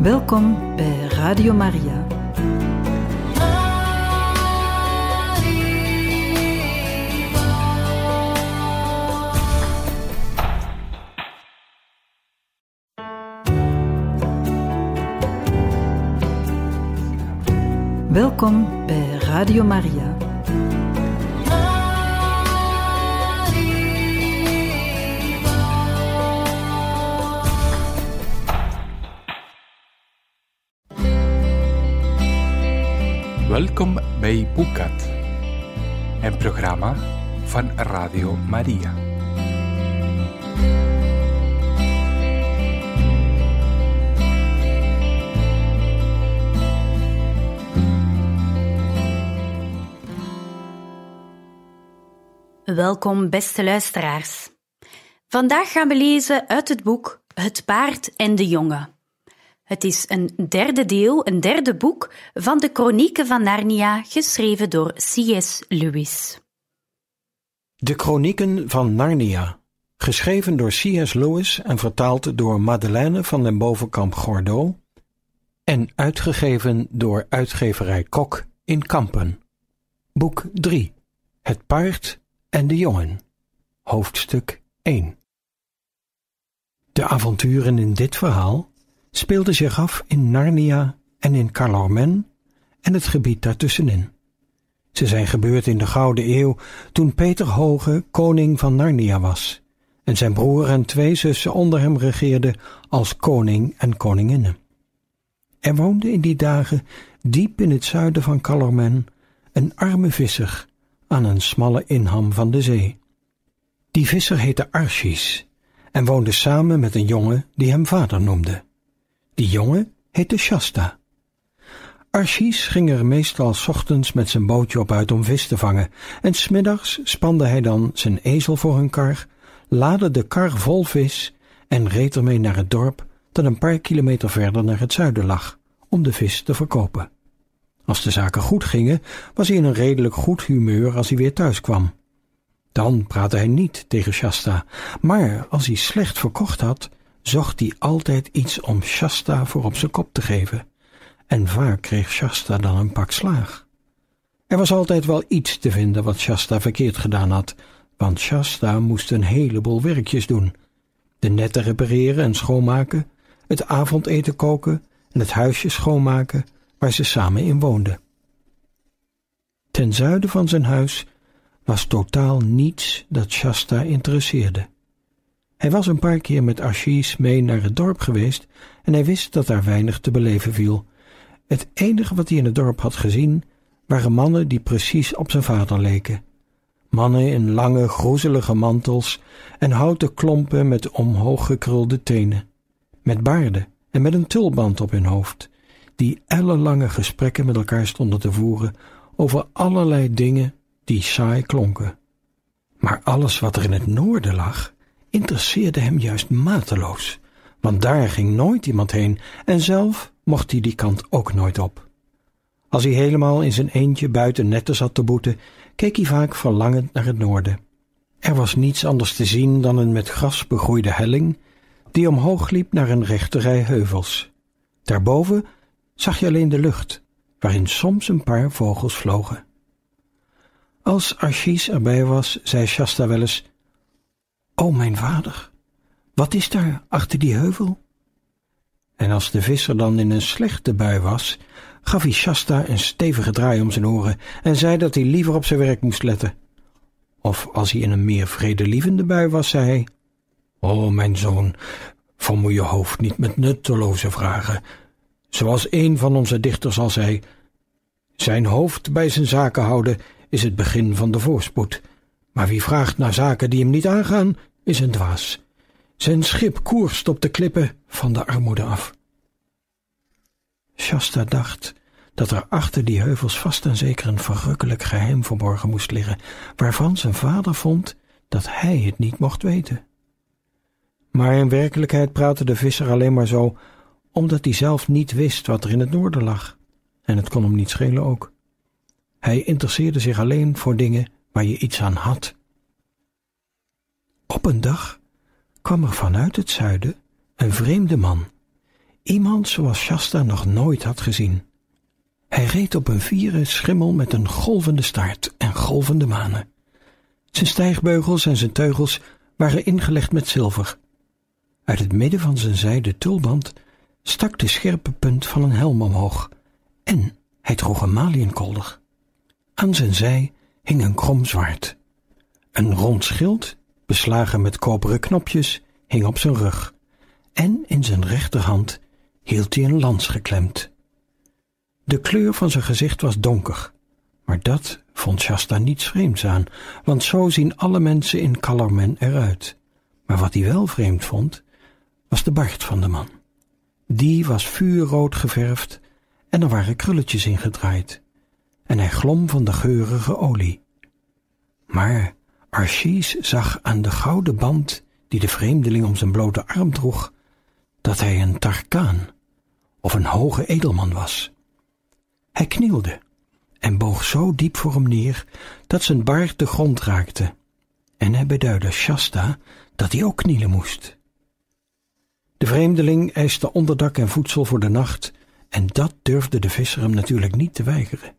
Welkom bij Radio Maria. Welkom bij Radio Maria. Welkom bij Boekat, een programma van Radio Maria. Welkom, beste luisteraars. Vandaag gaan we lezen uit het boek Het paard en de jongen. Het is een derde deel, een derde boek van de Chronieken van Narnia, geschreven door C.S. Lewis. De Chronieken van Narnia, geschreven door C.S. Lewis en vertaald door Madeleine van den Bovenkamp Gordeau en uitgegeven door uitgeverij Kok in Kampen. Boek 3 Het paard en de jongen. Hoofdstuk 1 De avonturen in dit verhaal speelden zich af in Narnia en in Calormen en het gebied daartussenin. Ze zijn gebeurd in de Gouden Eeuw toen Peter Hoge koning van Narnia was en zijn broer en twee zussen onder hem regeerden als koning en koninginnen. Er woonde in die dagen diep in het zuiden van Calormen een arme visser aan een smalle inham van de zee. Die visser heette Archis en woonde samen met een jongen die hem vader noemde. Die jongen heette Shasta. Archis ging er meestal s ochtends met zijn bootje op uit om vis te vangen, en smiddags spande hij dan zijn ezel voor een kar, laadde de kar vol vis en reed ermee naar het dorp dat een paar kilometer verder naar het zuiden lag, om de vis te verkopen. Als de zaken goed gingen, was hij in een redelijk goed humeur als hij weer thuis kwam. Dan praatte hij niet tegen Shasta, maar als hij slecht verkocht had, zocht hij altijd iets om Shasta voor op zijn kop te geven, en vaak kreeg Shasta dan een pak slaag. Er was altijd wel iets te vinden wat Shasta verkeerd gedaan had, want Shasta moest een heleboel werkjes doen: de netten repareren en schoonmaken, het avondeten koken en het huisje schoonmaken waar ze samen in woonden. Ten zuiden van zijn huis was totaal niets dat Shasta interesseerde. Hij was een paar keer met Archis mee naar het dorp geweest en hij wist dat daar weinig te beleven viel. Het enige wat hij in het dorp had gezien waren mannen die precies op zijn vader leken. Mannen in lange, groezelige mantels en houten klompen met omhoog gekrulde tenen, met baarden en met een tulband op hun hoofd, die ellenlange gesprekken met elkaar stonden te voeren over allerlei dingen die saai klonken. Maar alles wat er in het noorden lag, interesseerde hem juist mateloos, want daar ging nooit iemand heen en zelf mocht hij die kant ook nooit op. Als hij helemaal in zijn eentje buiten netten zat te boeten, keek hij vaak verlangend naar het noorden. Er was niets anders te zien dan een met gras begroeide helling, die omhoog liep naar een rechte rij heuvels. Daarboven zag je alleen de lucht, waarin soms een paar vogels vlogen. Als Archis erbij was, zei Shasta wel eens: O mijn vader, wat is daar achter die heuvel? En als de visser dan in een slechte bui was, gaf hij Shasta een stevige draai om zijn oren en zei dat hij liever op zijn werk moest letten. Of als hij in een meer vredelievende bui was, zei hij: O mijn zoon, vermoei je hoofd niet met nutteloze vragen. Zoals een van onze dichters al zei: Zijn hoofd bij zijn zaken houden is het begin van de voorspoed. Maar wie vraagt naar zaken die hem niet aangaan, is een dwaas. Zijn schip koerst op de klippen van de armoede af. Shasta dacht dat er achter die heuvels vast en zeker een verrukkelijk geheim verborgen moest liggen, waarvan zijn vader vond dat hij het niet mocht weten. Maar in werkelijkheid praatte de visser alleen maar zo, omdat hij zelf niet wist wat er in het noorden lag, en het kon hem niet schelen ook. Hij interesseerde zich alleen voor dingen waar je iets aan had. Op een dag kwam er vanuit het zuiden een vreemde man, Iemand zoals Shasta nog nooit had gezien. Hij reed op een vieren schimmel met een golvende staart en golvende manen. Zijn stijgbeugels en zijn teugels waren ingelegd met zilver. Uit het midden van zijn zijde tulband stak de scherpe punt van een helm omhoog en hij droeg een maliënkolder. Aan zijn zij hing een krom zwaard. Een rond schild, beslagen met koperen knopjes, hing op zijn rug en in zijn rechterhand hield hij een lans geklemd. De kleur van zijn gezicht was donker, maar dat vond Shasta niets vreemds aan, want zo zien alle mensen in Calormen eruit. Maar wat hij wel vreemd vond, was de baard van de man. Die was vuurrood geverfd en er waren krulletjes in gedraaid, en hij glom van de geurige olie. Maar Archis zag aan de gouden band die de vreemdeling om zijn blote arm droeg, dat hij een Tarkaan of een hoge edelman was. Hij knielde en boog zo diep voor hem neer dat zijn baard de grond raakte, en hij beduidde Shasta dat hij ook knielen moest. De vreemdeling eiste onderdak en voedsel voor de nacht, en dat durfde de visser hem natuurlijk niet te weigeren.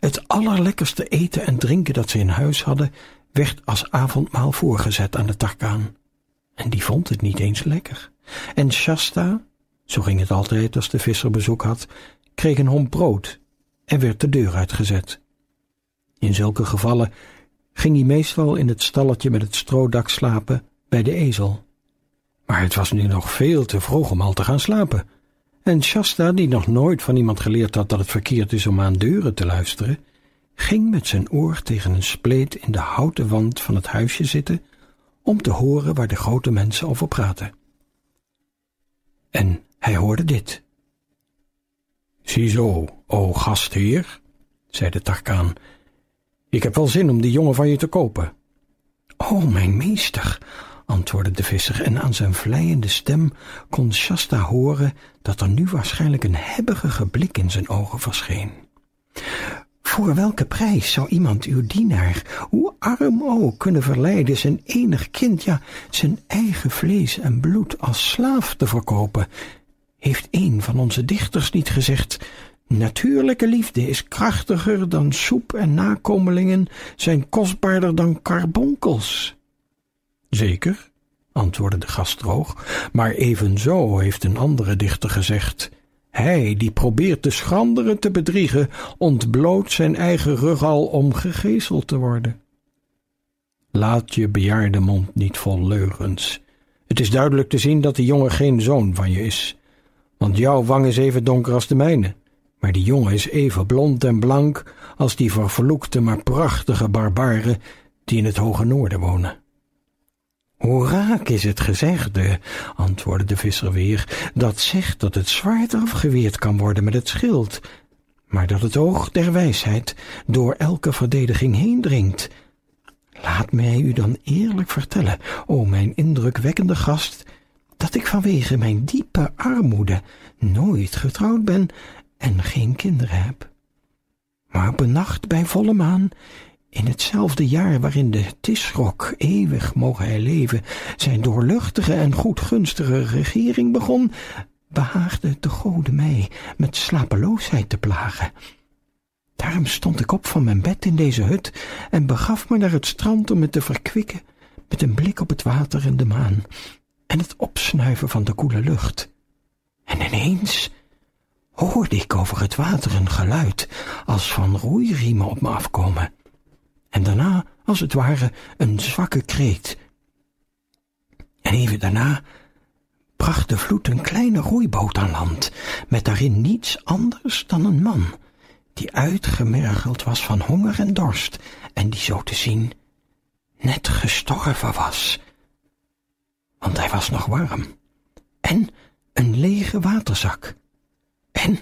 Het allerlekkerste eten en drinken dat ze in huis hadden, werd als avondmaal voorgezet aan de Tarkaan. En die vond het niet eens lekker. En Shasta, zo ging het altijd als de visser bezoek had, kreeg een homp brood en werd de deur uitgezet. In zulke gevallen ging hij meestal in het stalletje met het stroodak slapen bij de ezel. Maar het was nu nog veel te vroeg om al te gaan slapen. En Shasta, die nog nooit van iemand geleerd had dat het verkeerd is om aan deuren te luisteren, ging met zijn oor tegen een spleet in de houten wand van het huisje zitten om te horen waar de grote mensen over praten. En hij hoorde dit. Ziezo, o gastheer, zei de Tarkaan, ik heb wel zin om die jongen van je te kopen. O, mijn meester, antwoordde de visser, en aan zijn vleiende stem kon Shasta horen dat er nu waarschijnlijk een hebbige blik in zijn ogen verscheen. Voor welke prijs zou iemand uw dienaar, hoe arm ook, kunnen verleiden zijn enig kind, ja, zijn eigen vlees en bloed als slaaf te verkopen? Heeft een van onze dichters niet gezegd, natuurlijke liefde is krachtiger dan soep en nakomelingen zijn kostbaarder dan karbonkels? Zeker, antwoordde de gast droog, maar evenzo heeft een andere dichter gezegd, hij die probeert de schranderen te bedriegen, ontbloot zijn eigen rug al om gegezeld te worden. Laat je bejaarde mond niet vol leugens. Het is duidelijk te zien dat die jongen geen zoon van je is. Want jouw wang is even donker als de mijne, maar die jongen is even blond en blank als die vervloekte maar prachtige barbaren die in het hoge noorden wonen. Hoe raak is het gezegde, antwoordde de visser weer, dat zegt dat het zwaard afgeweerd kan worden met het schild, maar dat het oog der wijsheid door elke verdediging heen dringt. Laat mij u dan eerlijk vertellen, o mijn indrukwekkende gast, dat ik vanwege mijn diepe armoede nooit getrouwd ben en geen kinderen heb. Maar op een nacht bij volle maan in hetzelfde jaar waarin de Tisrok, eeuwig mogen hij leven, zijn doorluchtige en goedgunstige regering begon, behaagde de goden mij met slapeloosheid te plagen. Daarom stond ik op van mijn bed in deze hut en begaf me naar het strand om me te verkwikken met een blik op het water en de maan en het opsnuiven van de koele lucht. En ineens hoorde ik over het water een geluid als van roeiriemen op me afkomen en daarna, als het ware, een zwakke kreet. En even daarna bracht de vloed een kleine roeiboot aan land, met daarin niets anders dan een man, die uitgemergeld was van honger en dorst, en die zo te zien net gestorven was. Want hij was nog warm, en een lege waterzak, en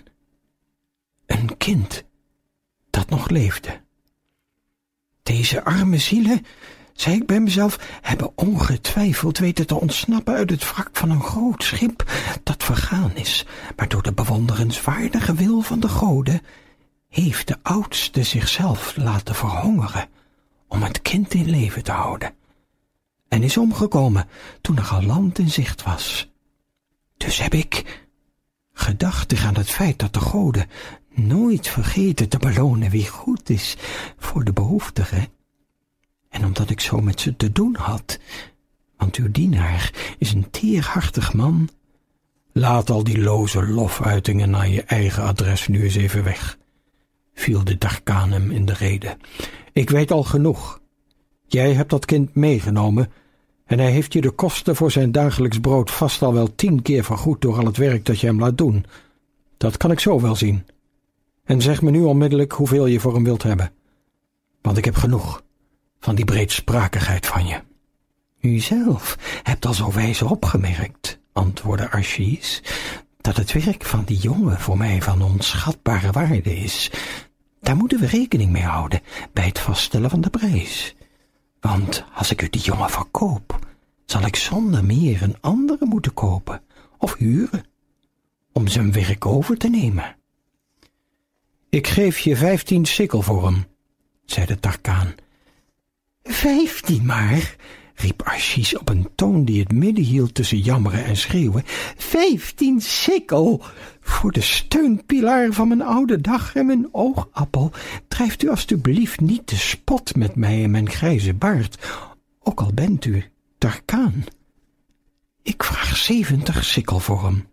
een kind dat nog leefde. Deze arme zielen, zei ik bij mezelf, hebben ongetwijfeld weten te ontsnappen uit het wrak van een groot schip dat vergaan is, maar door de bewonderenswaardige wil van de goden heeft de oudste zichzelf laten verhongeren om het kind in leven te houden en is omgekomen toen er al land in zicht was. Dus heb ik, Gedachtig aan het feit dat de goden nooit vergeten te belonen wie goed is voor de behoeftigen. En omdat ik zo met ze te doen had, want uw dienaar is een teerhartig man. Laat al die loze lofuitingen naar je eigen adres nu eens even weg, viel de Darkaan hem in de rede. Ik weet al genoeg. Jij hebt dat kind meegenomen en hij heeft je de kosten voor zijn dagelijks brood vast al wel tien keer vergoed door al het werk dat je hem laat doen. Dat kan ik zo wel zien. En zeg me nu onmiddellijk hoeveel je voor hem wilt hebben. Want ik heb genoeg van die breedsprakigheid van je. U zelf hebt al zo wijs opgemerkt, antwoordde Archies, dat het werk van die jongen voor mij van onschatbare waarde is. Daar moeten we rekening mee houden bij het vaststellen van de prijs. Want als ik u die jongen verkoop, zal ik zonder meer een andere moeten kopen of huren, om zijn werk over te nemen. Ik geef je vijftien sikkel voor hem, zei de Tarkaan. Vijftien maar, riep Archies op een toon die het midden hield tussen jammeren en schreeuwen. Vijftien sikkel! Voor de steunpilaar van mijn oude dag en mijn oogappel, drijft u alstublieft niet de spot met mij en mijn grijze baard, ook al bent u Tarkaan. Ik vraag zeventig sikkel voor hem.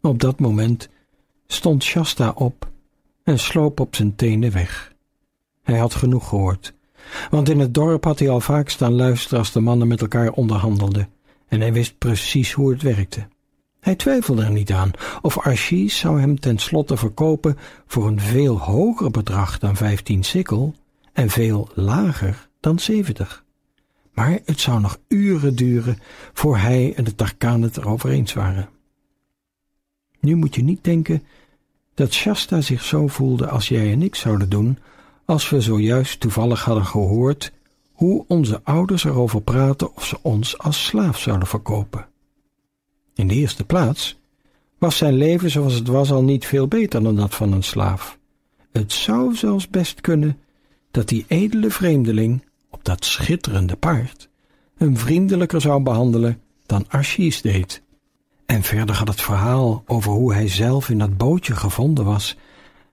Op dat moment stond Shasta op en sloop op zijn tenen weg. Hij had genoeg gehoord, want in het dorp had hij al vaak staan luisteren als de mannen met elkaar onderhandelden, en hij wist precies hoe het werkte. Hij twijfelde er niet aan of Archie zou hem tenslotte verkopen voor een veel hoger bedrag dan vijftien sikkel en veel lager dan zeventig. Maar het zou nog uren duren voor hij en de Tarkaan het erover eens waren. Nu moet je niet denken dat Shasta zich zo voelde als jij en ik zouden doen, als we zojuist toevallig hadden gehoord hoe onze ouders erover praten of ze ons als slaaf zouden verkopen. In de eerste plaats was zijn leven zoals het was al niet veel beter dan dat van een slaaf. Het zou zelfs best kunnen dat die edele vreemdeling op dat schitterende paard hem vriendelijker zou behandelen dan Archies deed. En verder had het verhaal over hoe hij zelf in dat bootje gevonden was,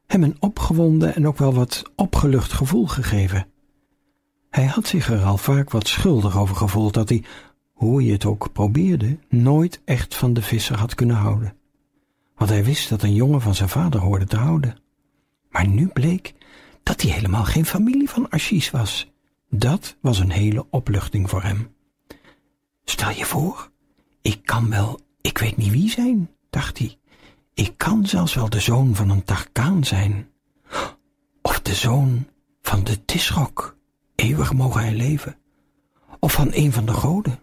hem een opgewonden en ook wel wat opgelucht gevoel gegeven. Hij had zich er al vaak wat schuldig over gevoeld dat hij, hoe hij het ook probeerde, nooit echt van de visser had kunnen houden. Want hij wist dat een jongen van zijn vader hoorde te houden. Maar nu bleek dat hij helemaal geen familie van Archies was. Dat was een hele opluchting voor hem. Stel je voor, ik kan wel ik weet niet wie zijn, dacht hij. Ik kan zelfs wel de zoon van een Tarkaan zijn. Of de zoon van de Tisrok, eeuwig mogen hij leven. Of van een van de goden.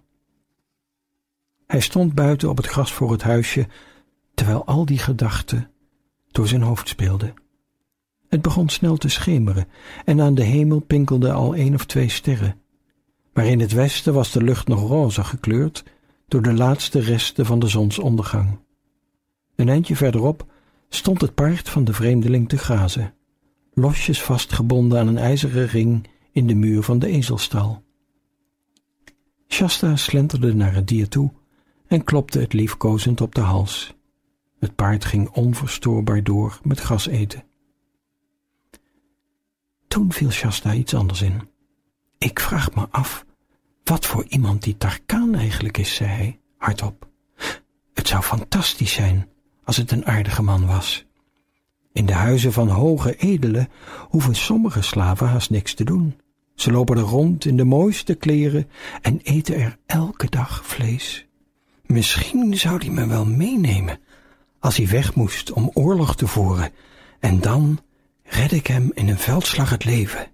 Hij stond buiten op het gras voor het huisje, terwijl al die gedachten door zijn hoofd speelden. Het begon snel te schemeren en aan de hemel pinkelden al één of twee sterren. Maar in het westen was de lucht nog roze gekleurd door de laatste resten van de zonsondergang. Een eindje verderop stond het paard van de vreemdeling te grazen, losjes vastgebonden aan een ijzeren ring in de muur van de ezelstal. Shasta slenterde naar het dier toe en klopte het liefkozend op de hals. Het paard ging onverstoorbaar door met gras eten. Toen viel Shasta iets anders in. Ik vraag me af wat voor iemand die Tarkaan eigenlijk is, zei hij, hardop. Het zou fantastisch zijn als het een aardige man was. In de huizen van hoge edelen hoeven sommige slaven haast niks te doen. Ze lopen er rond in de mooiste kleren en eten er elke dag vlees. Misschien zou hij me wel meenemen als hij weg moest om oorlog te voeren, en dan red ik hem in een veldslag het leven.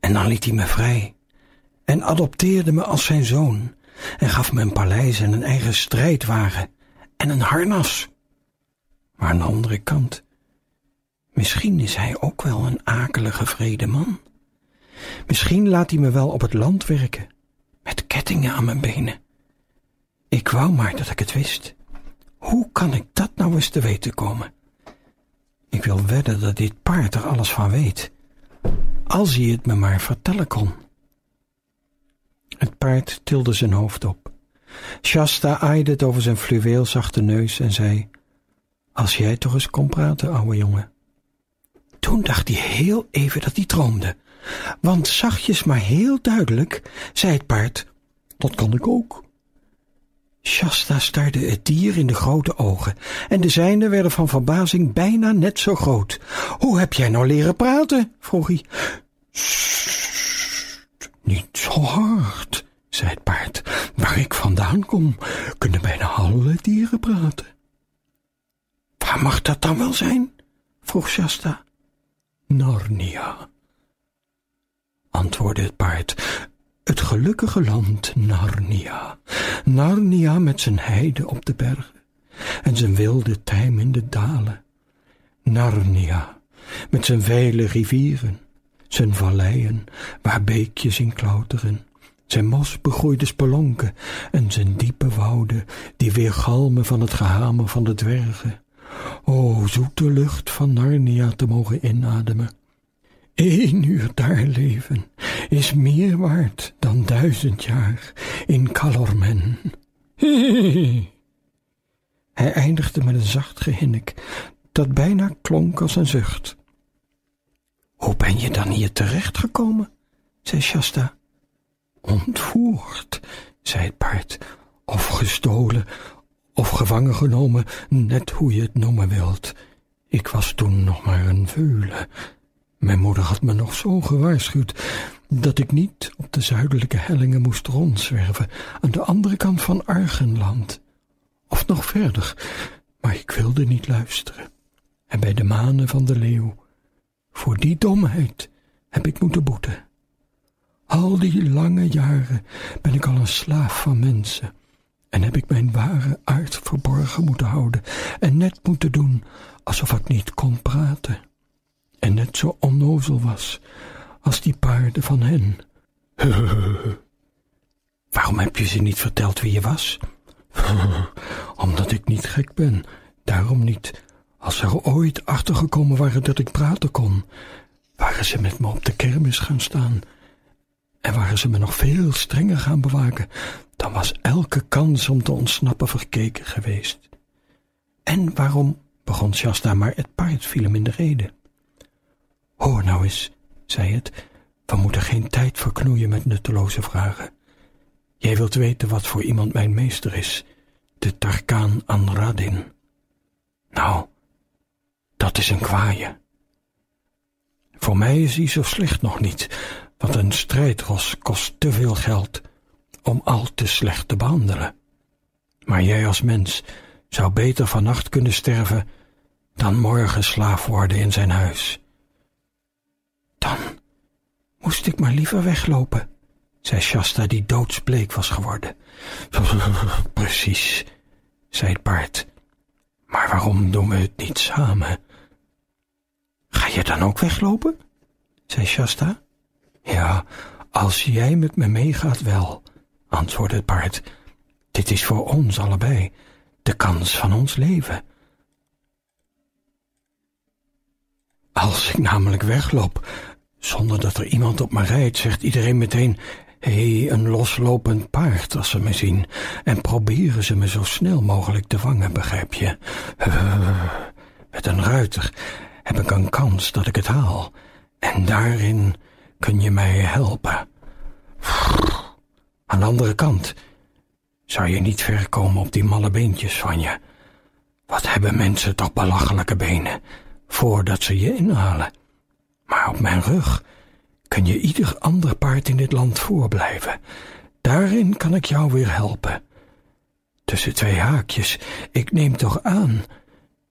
En dan liet hij me vrij en adopteerde me als zijn zoon en gaf me een paleis en een eigen strijdwagen en een harnas. Maar aan de andere kant, misschien is hij ook wel een akelige vrede man. Misschien laat hij me wel op het land werken, met kettingen aan mijn benen. Ik wou maar dat ik het wist. Hoe kan ik dat nou eens te weten komen? Ik wil wedden dat dit paard er alles van weet, als hij het me maar vertellen kon. Het paard tilde zijn hoofd op. Shasta aaide het over zijn fluweelzachte neus en zei: Als jij toch eens kon praten, ouwe jongen. Toen dacht hij heel even dat hij droomde, want zachtjes maar heel duidelijk zei het paard: Dat kan ik ook. Shasta staarde het dier in de grote ogen en de zijne werden van verbazing bijna net zo groot. Hoe heb jij nou leren praten? vroeg hij. Niet zo hard, zei het paard. Waar ik vandaan kom, kunnen bijna alle dieren praten. Waar mag dat dan wel zijn? vroeg Shasta. Narnia, antwoordde het paard. Het gelukkige land Narnia. Narnia met zijn heide op de bergen en zijn wilde tijm in de dalen. Narnia met zijn vele rivieren, zijn valleien waar beekjes in klauteren, zijn mosbegroeide spelonken en zijn diepe wouden die weer galmen van het gehamer van de dwergen. O, zoete lucht van Narnia te mogen inademen. Eén uur daar leven is meer waard dan duizend jaar in Calormen. Hij eindigde met een zacht gehinnik dat bijna klonk als een zucht. Hoe ben je dan hier terechtgekomen? zei Shasta. Ontvoerd, zei het paard, of gestolen, of gevangen genomen, net hoe je het noemen wilt. Ik was toen nog maar een veule. Mijn moeder had me nog zo gewaarschuwd dat ik niet op de zuidelijke hellingen moest rondzwerven aan de andere kant van Argenland, of nog verder, maar ik wilde niet luisteren. En bij de manen van de leeuw, voor die domheid heb ik moeten boeten. Al die lange jaren ben ik al een slaaf van mensen en heb ik mijn ware aard verborgen moeten houden en net moeten doen alsof ik niet kon praten en net zo onnozel was als die paarden van hen. Waarom heb je ze niet verteld wie je was? Omdat ik niet gek ben, daarom niet. Als ze er ooit achtergekomen waren dat ik praten kon, waren ze met me op de kermis gaan staan. En waren ze me nog veel strenger gaan bewaken, dan was elke kans om te ontsnappen verkeken geweest. En waarom, begon Shasta, maar het paard viel hem in de rede. Hoor nou eens, zei het, we moeten geen tijd verknoeien met nutteloze vragen. Jij wilt weten wat voor iemand mijn meester is, de Tarkaan Anradin. Nou, dat is een kwaaie. Voor mij is hij zo slecht nog niet, want een strijdros kost te veel geld om al te slecht te behandelen. Maar jij als mens zou beter vannacht kunnen sterven dan morgen slaaf worden in zijn huis. Dan moest ik maar liever weglopen, zei Shasta, die doodsbleek was geworden. Precies, zei het paard. Maar waarom doen we het niet samen? Ga je dan ook weglopen? zei Shasta. Ja, als jij met me meegaat wel, antwoordde het paard. Dit is voor ons allebei de kans van ons leven. Als ik namelijk wegloop, zonder dat er iemand op me rijdt, zegt iedereen meteen: Hé, hey, een loslopend paard als ze me zien, en proberen ze me zo snel mogelijk te vangen, begrijp je? met een ruiter heb ik een kans dat ik het haal, en daarin kun je mij helpen. Aan de andere kant zou je niet ver komen op die malle beentjes van je. Wat hebben mensen toch belachelijke benen, voordat ze je inhalen. Maar op mijn rug kun je ieder ander paard in dit land voorblijven. Daarin kan ik jou weer helpen. Tussen twee haakjes, ik neem toch aan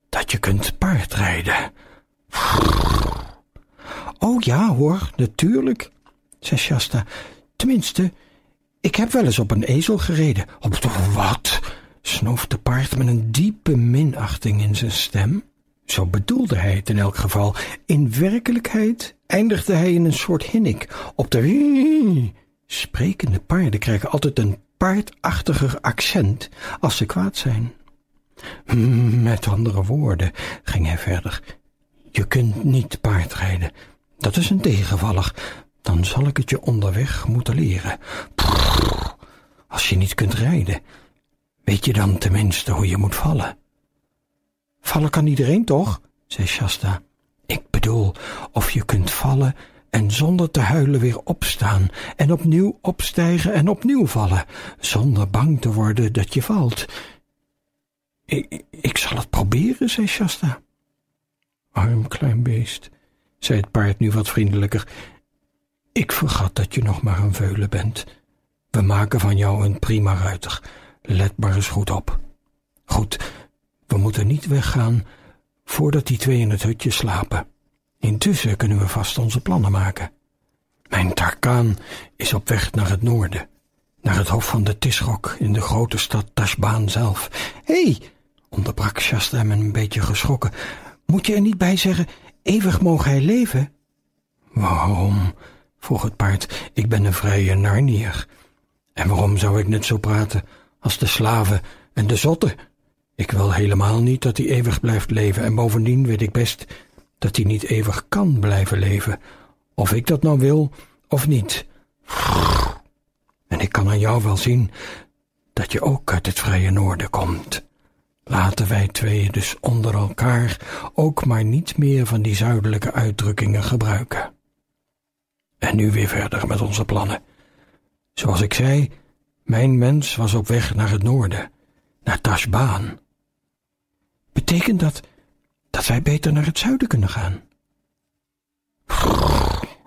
dat je kunt paardrijden. Oh ja hoor, natuurlijk, zei Shasta. Tenminste, ik heb wel eens op een ezel gereden. Op wat? snoof de paard met een diepe minachting in zijn stem. Zo bedoelde hij het in elk geval. In werkelijkheid eindigde hij in een soort hinnik. Op de sprekende paarden krijgen altijd een paardachtiger accent als ze kwaad zijn. Met andere woorden, ging hij verder, je kunt niet paardrijden. Dat is een tegenvaller. Dan zal ik het je onderweg moeten leren. als je niet kunt rijden, Weet je dan tenminste hoe je moet vallen? Vallen kan iedereen toch? zei Shasta. Ik bedoel, of je kunt vallen en zonder te huilen weer opstaan en opnieuw opstijgen en opnieuw vallen, zonder bang te worden dat je valt. Ik, ik zal het proberen, zei Shasta. Arm klein beest, zei het paard nu wat vriendelijker. Ik vergat dat je nog maar een veulen bent. We maken van jou een prima ruiter. Let maar eens goed op. Goed, we moeten niet weggaan voordat die twee in het hutje slapen. Intussen kunnen we vast onze plannen maken. Mijn Tarkaan is op weg naar het noorden, naar het hof van de Tisrok in de grote stad Tashbaan zelf. Hé, hey, onderbrak Shasta een beetje geschrokken. Moet je er niet bij zeggen, eeuwig mogen hij leven? Waarom? vroeg het paard. Ik ben een vrije Narnier. En waarom zou ik net zo praten als de slaven en de zotten? Ik wil helemaal niet dat hij eeuwig blijft leven en bovendien weet ik best dat hij niet eeuwig kan blijven leven, of ik dat nou wil of niet. En ik kan aan jou wel zien dat je ook uit het vrije noorden komt. Laten wij twee dus onder elkaar ook maar niet meer van die zuidelijke uitdrukkingen gebruiken. En nu weer verder met onze plannen. Zoals ik zei, mijn mens was op weg naar het noorden, naar Tashbaan. Betekent dat dat wij beter naar het zuiden kunnen gaan?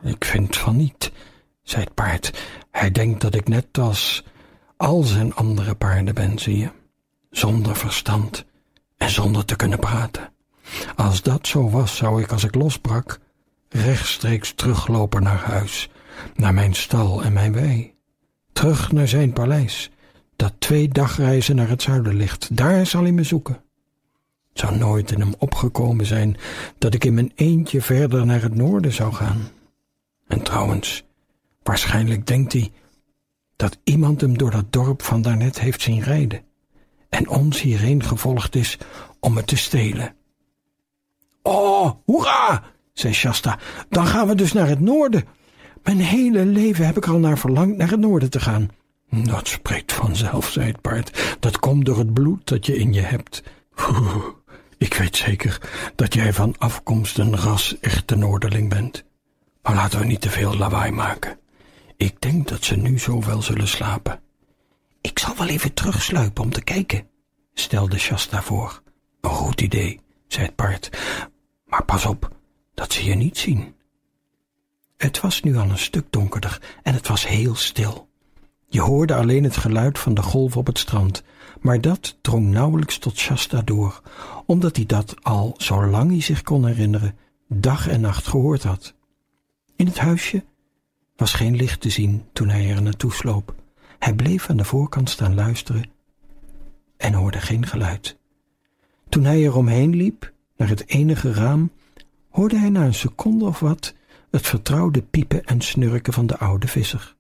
Ik vind van niet, zei het paard. Hij denkt dat ik net als al zijn andere paarden ben, zie je, zonder verstand en zonder te kunnen praten. Als dat zo was, zou ik, als ik losbrak, rechtstreeks teruglopen naar huis, naar mijn stal en mijn wei. Terug naar zijn paleis, dat twee dagreizen naar het zuiden ligt. Daar zal hij me zoeken. Het zou nooit in hem opgekomen zijn dat ik in mijn eentje verder naar het noorden zou gaan. En trouwens, waarschijnlijk denkt hij dat iemand hem door dat dorp van daarnet heeft zien rijden en ons hierheen gevolgd is om het te stelen. Oh, hoera! zei Shasta. Dan gaan we dus naar het noorden. Mijn hele leven heb ik al naar verlangd naar het noorden te gaan. Dat spreekt vanzelf, zei het paard. Dat komt door het bloed dat je in je hebt. ik weet zeker dat jij van afkomst een ras echte Noorderling bent. Maar laten we niet te veel lawaai maken. Ik denk dat ze nu zo wel zullen slapen. Ik zal wel even terugsluipen om te kijken, stelde Shasta voor. Een goed idee, zei het paard. Maar pas op dat ze je niet zien. Het was nu al een stuk donkerder en het was heel stil. Je hoorde alleen het geluid van de golf op het strand, maar dat drong nauwelijks tot Shasta door, omdat hij dat al, zolang hij zich kon herinneren, dag en nacht gehoord had. In het huisje was geen licht te zien toen hij er naartoe sloop. Hij bleef aan de voorkant staan luisteren en hoorde geen geluid. Toen hij er omheen liep, naar het enige raam, hoorde hij na een seconde of wat het vertrouwde piepen en snurken van de oude visser.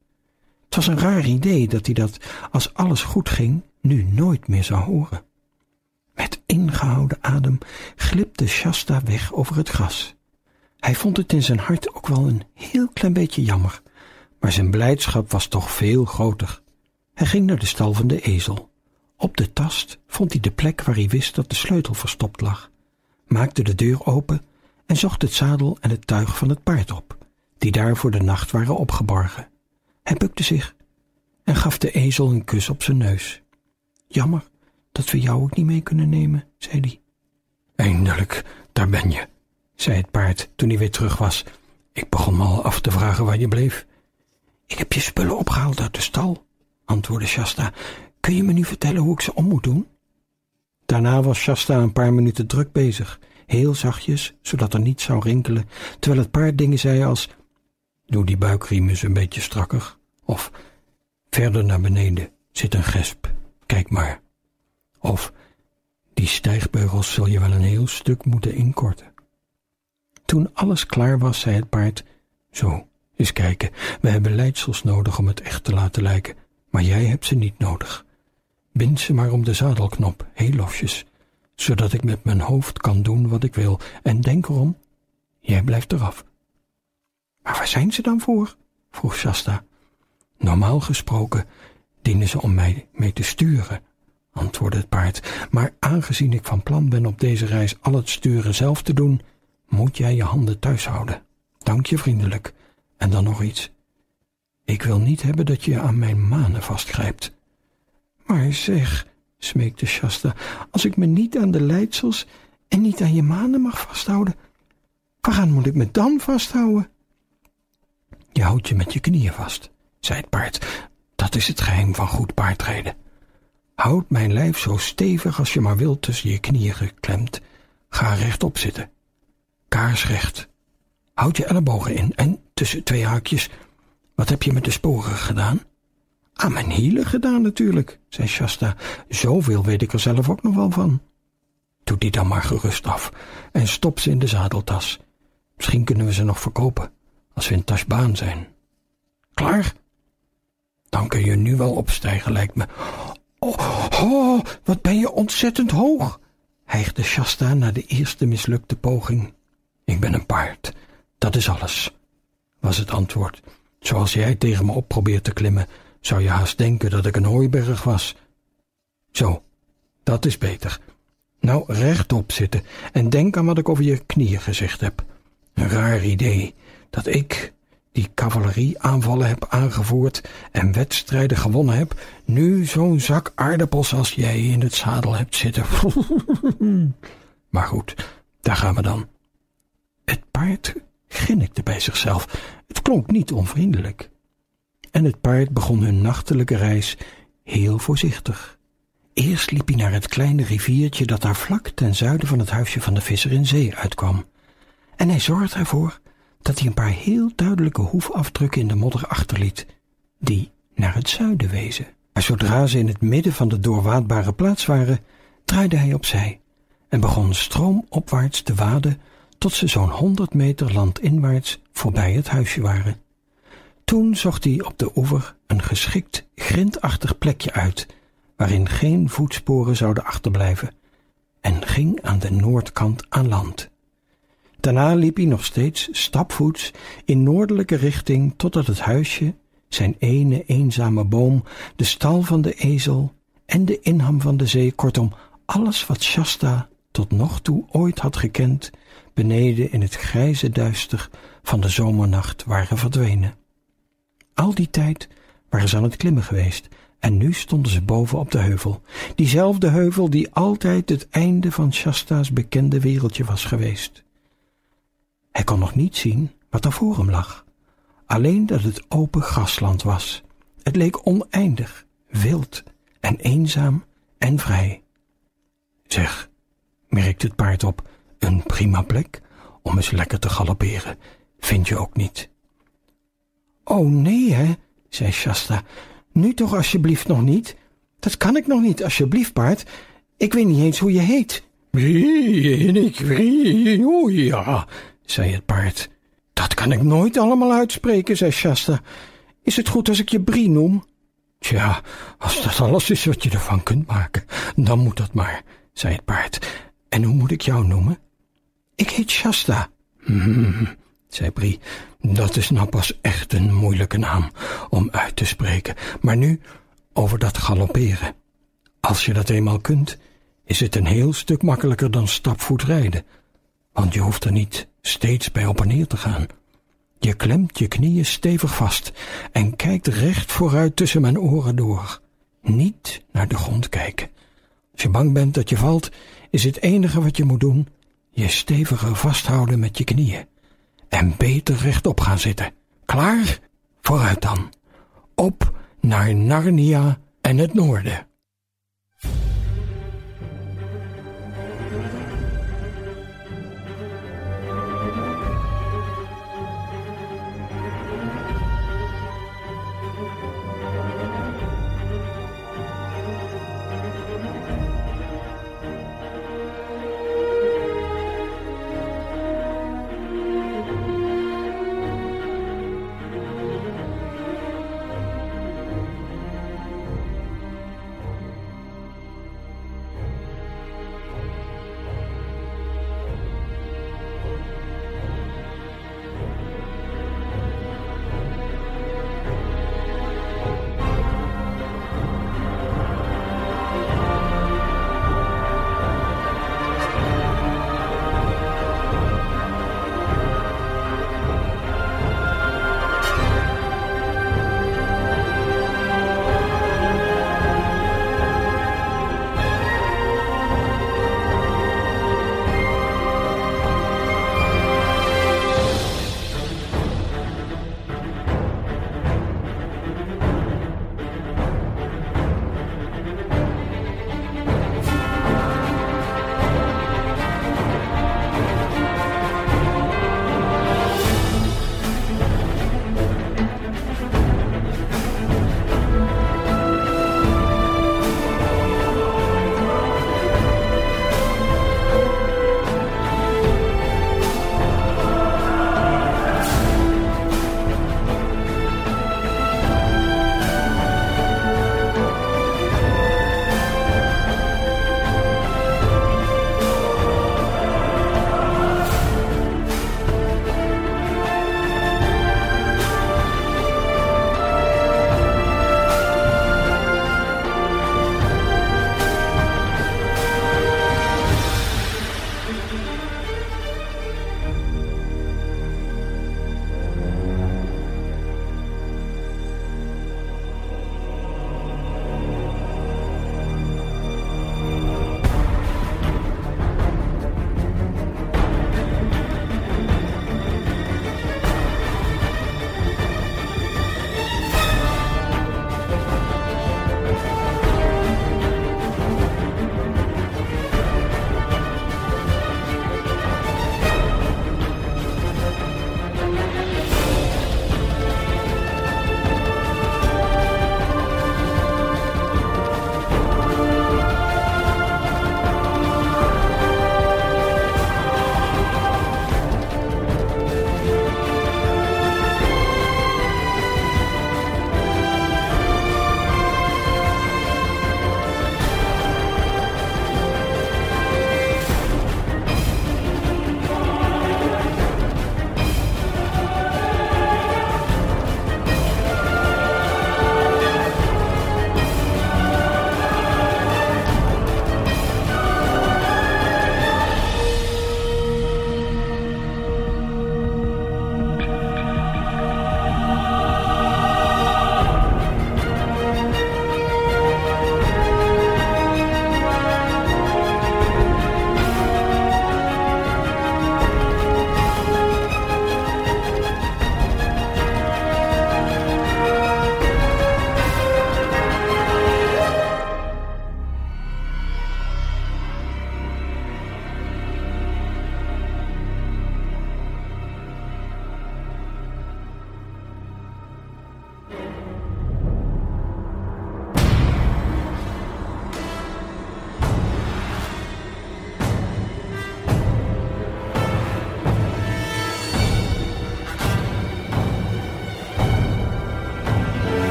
Het was een raar idee dat hij dat, als alles goed ging, nu nooit meer zou horen. Met ingehouden adem glipte Shasta weg over het gras. Hij vond het in zijn hart ook wel een heel klein beetje jammer, maar zijn blijdschap was toch veel groter. Hij ging naar de stal van de ezel. Op de tast vond hij de plek waar hij wist dat de sleutel verstopt lag, maakte de deur open en zocht het zadel en het tuig van het paard op, die daar voor de nacht waren opgeborgen. Hij bukte zich en gaf de ezel een kus op zijn neus. Jammer dat we jou ook niet mee kunnen nemen, zei hij. Eindelijk, daar ben je, zei het paard toen hij weer terug was. Ik begon me al af te vragen waar je bleef. Ik heb je spullen opgehaald uit de stal, antwoordde Shasta. Kun je me nu vertellen hoe ik ze om moet doen? Daarna was Shasta een paar minuten druk bezig, heel zachtjes, zodat er niets zou rinkelen, terwijl het paard dingen zei als Doe die buikriem eens een beetje strakker, of Verder naar beneden zit een gesp, kijk maar. Of Die stijgbeugels zul je wel een heel stuk moeten inkorten. Toen alles klaar was, zei het paard, Zo, eens kijken, we hebben leidsels nodig om het echt te laten lijken, maar jij hebt ze niet nodig. Bind ze maar om de zadelknop, heel losjes, zodat ik met mijn hoofd kan doen wat ik wil. En denk erom, jij blijft eraf. Maar waar zijn ze dan voor? vroeg Shasta. Normaal gesproken dienen ze om mij mee te sturen, antwoordde het paard, maar aangezien ik van plan ben op deze reis al het sturen zelf te doen, moet jij je handen thuis houden. Dank je vriendelijk. En dan nog iets. Ik wil niet hebben dat je aan mijn manen vastgrijpt. Maar zeg, smeekte Shasta, als ik me niet aan de leidsels en niet aan je manen mag vasthouden, waaraan moet ik me dan vasthouden? Je houdt je met je knieën vast, zei het paard. Dat is het geheim van goed paardrijden. Houd mijn lijf zo stevig als je maar wilt tussen je knieën geklemd. Ga rechtop zitten. Kaarsrecht. Houd je ellebogen in en tussen twee haakjes. Wat heb je met de sporen gedaan? Aan mijn hielen gedaan natuurlijk, zei Shasta. Zoveel weet ik er zelf ook nog wel van. Doe die dan maar gerust af en stop ze in de zadeltas. Misschien kunnen we ze nog verkopen als we in Tashbaan zijn. Klaar? Dan kun je nu wel opstijgen, lijkt me. Oh, oh, wat ben je ontzettend hoog, hijgde Shasta na de eerste mislukte poging. Ik ben een paard, dat is alles, was het antwoord. Zoals jij tegen me op probeert te klimmen, zou je haast denken dat ik een hooiberg was. Zo, dat is beter. Nou, rechtop zitten en denk aan wat ik over je knieën gezegd heb. Een raar idee dat ik, die cavalerieaanvallen heb aangevoerd en wedstrijden gewonnen heb, nu zo'n zak aardappels als jij in het zadel hebt zitten. maar goed, daar gaan we dan. Het paard grinnikte bij zichzelf. Het klonk niet onvriendelijk. En het paard begon hun nachtelijke reis heel voorzichtig. Eerst liep hij naar het kleine riviertje dat daar vlak ten zuiden van het huisje van de visser in zee uitkwam. En hij zorgde ervoor dat hij een paar heel duidelijke hoefafdrukken in de modder achterliet, die naar het zuiden wezen. Maar zodra ze in het midden van de doorwaadbare plaats waren, draaide hij opzij en begon stroomopwaarts te waden tot ze zo'n honderd meter landinwaarts voorbij het huisje waren. Toen zocht hij op de oever een geschikt grindachtig plekje uit, waarin geen voetsporen zouden achterblijven, en ging aan de noordkant aan land. Daarna liep hij nog steeds stapvoets in noordelijke richting totdat het huisje, zijn ene eenzame boom, de stal van de ezel en de inham van de zee, kortom alles wat Shasta tot nog toe ooit had gekend, beneden in het grijze duister van de zomernacht waren verdwenen. Al die tijd waren ze aan het klimmen geweest en nu stonden ze boven op de heuvel, diezelfde heuvel die altijd het einde van Shasta's bekende wereldje was geweest. Hij kon nog niet zien wat er voor hem lag, alleen dat het open grasland was. Het leek oneindig, wild en eenzaam en vrij. Zeg, merkte het paard op, een prima plek om eens lekker te galopperen, vind je ook niet? Oh nee, hè, zei Shasta. Nu toch alsjeblieft nog niet? Dat kan ik nog niet, alsjeblieft, paard. Ik weet niet eens hoe je heet. Ik wie, oh ja, zei het paard. Dat kan ik nooit allemaal uitspreken, zei Shasta. Is het goed als ik je Brie noem? Tja, als dat alles is wat je ervan kunt maken, dan moet dat maar, zei het paard. En hoe moet ik jou noemen? Ik heet Shasta. Hmm, zei Brie. Dat is nou pas echt een moeilijke naam om uit te spreken. Maar nu over dat galopperen. Als je dat eenmaal kunt, is het een heel stuk makkelijker dan stapvoet rijden. Want je hoeft er niet steeds bij op en neer te gaan. Je klemt je knieën stevig vast en kijkt recht vooruit tussen mijn oren door. Niet naar de grond kijken. Als je bang bent dat je valt, is het enige wat je moet doen je steviger vasthouden met je knieën en beter rechtop gaan zitten. Klaar? Vooruit dan. Op naar Narnia en het noorden.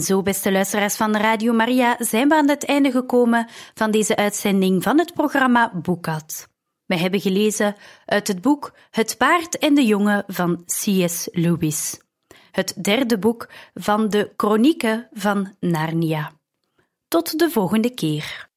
En zo, beste luisteraars van Radio Maria, zijn we aan het einde gekomen van deze uitzending van het programma Boekat. We hebben gelezen uit het boek Het paard en de jongen van C.S. Lewis, het derde boek van de Chronieken van Narnia. Tot de volgende keer.